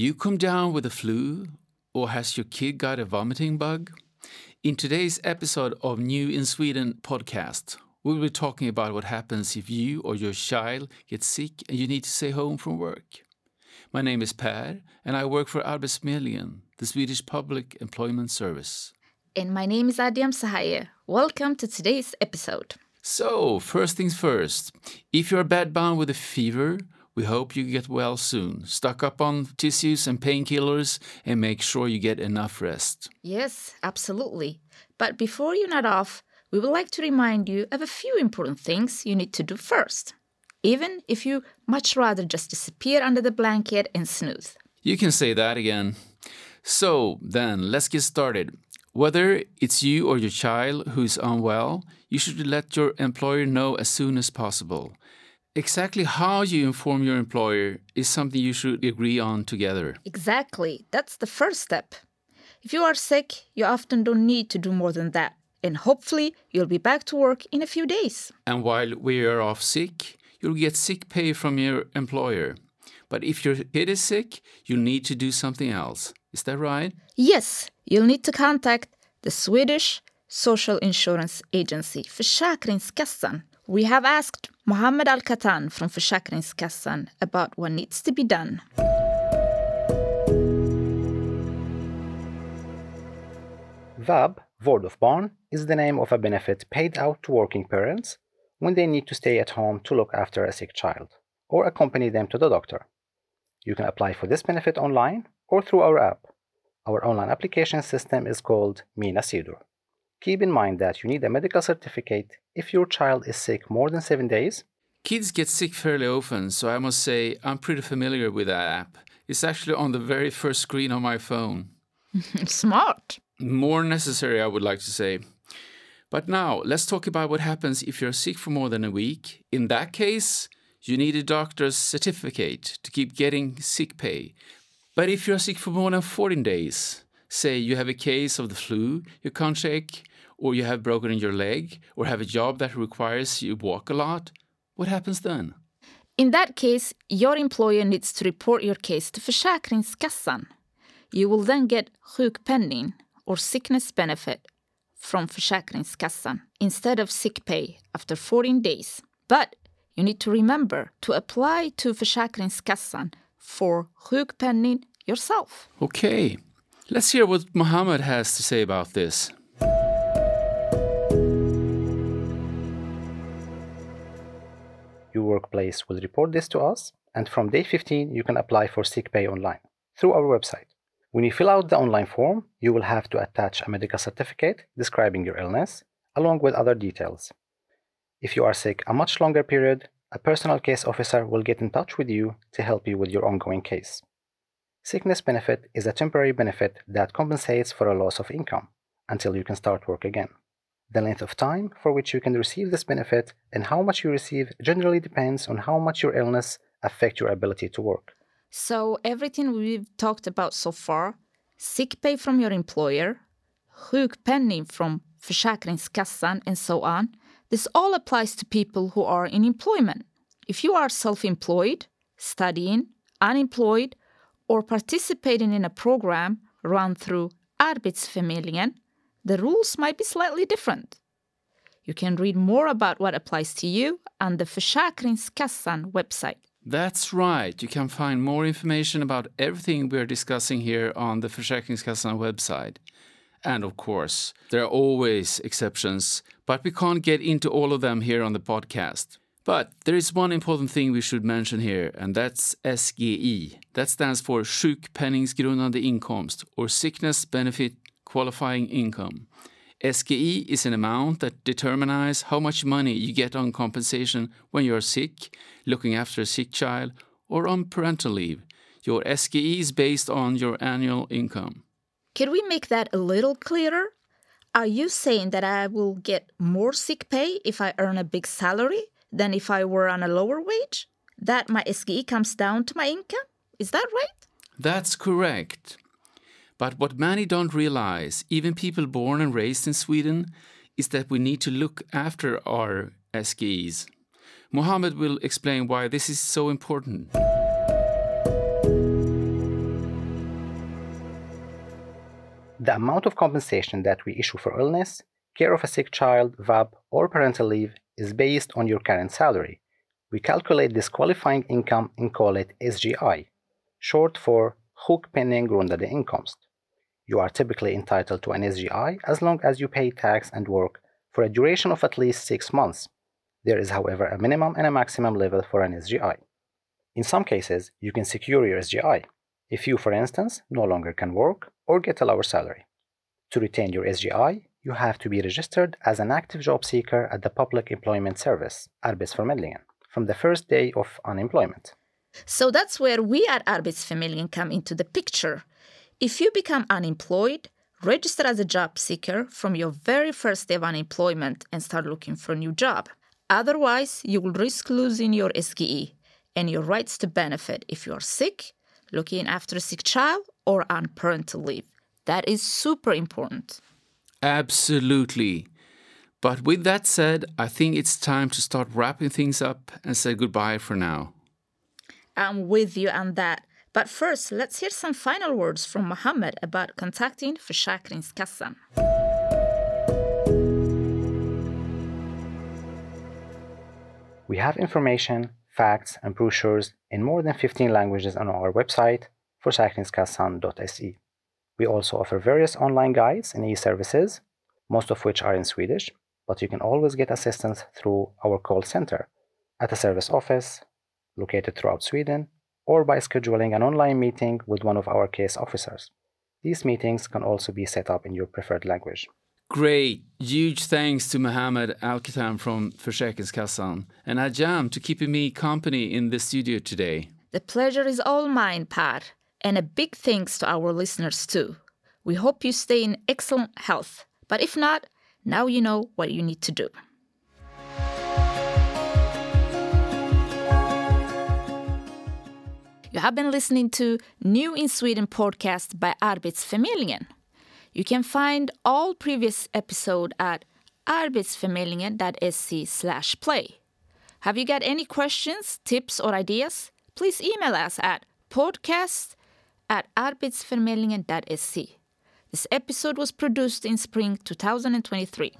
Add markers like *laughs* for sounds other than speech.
you come down with a flu or has your kid got a vomiting bug? In today's episode of New in Sweden podcast, we'll be talking about what happens if you or your child gets sick and you need to stay home from work. My name is Per, and I work for Arbetsförmedlingen, the Swedish Public Employment Service. And my name is Adiam Sahaye. Welcome to today's episode. So, first things first, if you're bedbound with a fever, we hope you get well soon. Stock up on tissues and painkillers and make sure you get enough rest. Yes, absolutely. But before you nod off, we would like to remind you of a few important things you need to do first, even if you much rather just disappear under the blanket and snooze. You can say that again. So, then, let's get started. Whether it's you or your child who is unwell, you should let your employer know as soon as possible. Exactly how you inform your employer is something you should agree on together. Exactly. That's the first step. If you are sick, you often don't need to do more than that. And hopefully, you'll be back to work in a few days. And while we are off sick, you'll get sick pay from your employer. But if your kid is sick, you'll need to do something else. Is that right? Yes, you'll need to contact the Swedish Social Insurance Agency, Försäkringskassan. We have asked Mohammed Al Katan from Försäkringskassan about what needs to be done. VAB, Vård av Barn, is the name of a benefit paid out to working parents when they need to stay at home to look after a sick child or accompany them to the doctor. You can apply for this benefit online or through our app. Our online application system is called Mina Sidor. Keep in mind that you need a medical certificate if your child is sick more than seven days. Kids get sick fairly often, so I must say I'm pretty familiar with that app. It's actually on the very first screen on my phone. *laughs* Smart. More necessary, I would like to say. But now, let's talk about what happens if you're sick for more than a week. In that case, you need a doctor's certificate to keep getting sick pay. But if you're sick for more than 14 days, say you have a case of the flu you can't shake, or you have broken in your leg, or have a job that requires you walk a lot, what happens then? In that case, your employer needs to report your case to Försäkringskassan. You will then get sjukpenning or sickness benefit from Försäkringskassan instead of sick pay after 14 days. But you need to remember to apply to Försäkringskassan for sjukpenning yourself. Okay, let's hear what Mohammed has to say about this. Your workplace will report this to us, and from day 15, you can apply for sick pay online through our website. When you fill out the online form, you will have to attach a medical certificate describing your illness, along with other details. If you are sick a much longer period, a personal case officer will get in touch with you to help you with your ongoing case. Sickness benefit is a temporary benefit that compensates for a loss of income until you can start work again. The length of time for which you can receive this benefit and how much you receive generally depends on how much your illness affects your ability to work. So, everything we've talked about so far sick pay from your employer, sjukpenning from Försäkringskassan, and so on this all applies to people who are in employment. If you are self employed, studying, unemployed, or participating in a program run through Arbetsförmedlingen, the rules might be slightly different. You can read more about what applies to you on the Försäkringskassan website. That's right. You can find more information about everything we're discussing here on the Försäkringskassan website. And of course, there are always exceptions, but we can't get into all of them here on the podcast. But there is one important thing we should mention here, and that's SGI. That stands for sjukpenningsgrundande inkomst, or sickness benefit qualifying income. SGI is an amount that determines how much money you get on compensation when you're sick, looking after a sick child, or on parental leave. Your SGI is based on your annual income. Could we make that a little clearer? Are you saying that I will get more sick pay if I earn a big salary than if I were on a lower wage? That my SGI comes down to my income? Is that right? That's correct. But what many don't realize, even people born and raised in Sweden, is that we need to look after our SGIs. Mohammed will explain why this is so important. The amount of compensation that we issue for illness, care of a sick child, VAB, or parental leave is based on your current salary. We calculate this qualifying income and call it SGI, short for sjukpenninggrundande inkomst. You are typically entitled to an SGI as long as you pay tax and work for a duration of at least six months. There is, however, a minimum and a maximum level for an SGI. In some cases, you can secure your SGI if you, for instance, no longer can work or get a lower salary. To retain your SGI, you have to be registered as an active job seeker at the Public Employment Service, Arbetsförmedlingen, from the first day of unemployment. So that's where we at Arbetsförmedlingen come into the picture. If you become unemployed, register as a job seeker from your very first day of unemployment and start looking for a new job. Otherwise, you will risk losing your SGI and your rights to benefit if you are sick, looking after a sick child, or on parental leave. That is super important. Absolutely. But with that said, I think it's time to start wrapping things up and say goodbye for now. I'm with you on that. But first, let's hear some final words from Mohammed about contacting Försäkringskassan. We have information, facts, and brochures in more than 15 languages on our website, försäkringskassan.se. We also offer various online guides and e-services, most of which are in Swedish, but you can always get assistance through our call center at a service office located throughout Sweden or by scheduling an online meeting with one of our case officers. These meetings can also be set up in your preferred language. Great. Huge thanks to Mohammed Alkitam from Försäkringskassan and Adiam to keeping me company in the studio today. The pleasure is all mine, Par. And a big thanks to our listeners too. We hope you stay in excellent health. But if not, now you know what you need to do. You have been listening to New in Sweden podcast by Arbetsförmedlingen. You can find all previous episode at arbetsförmedlingen.se slash play. Have you got any questions, tips or ideas? Please email us at podcast at arbetsförmedlingen.se. This episode was produced in spring 2023.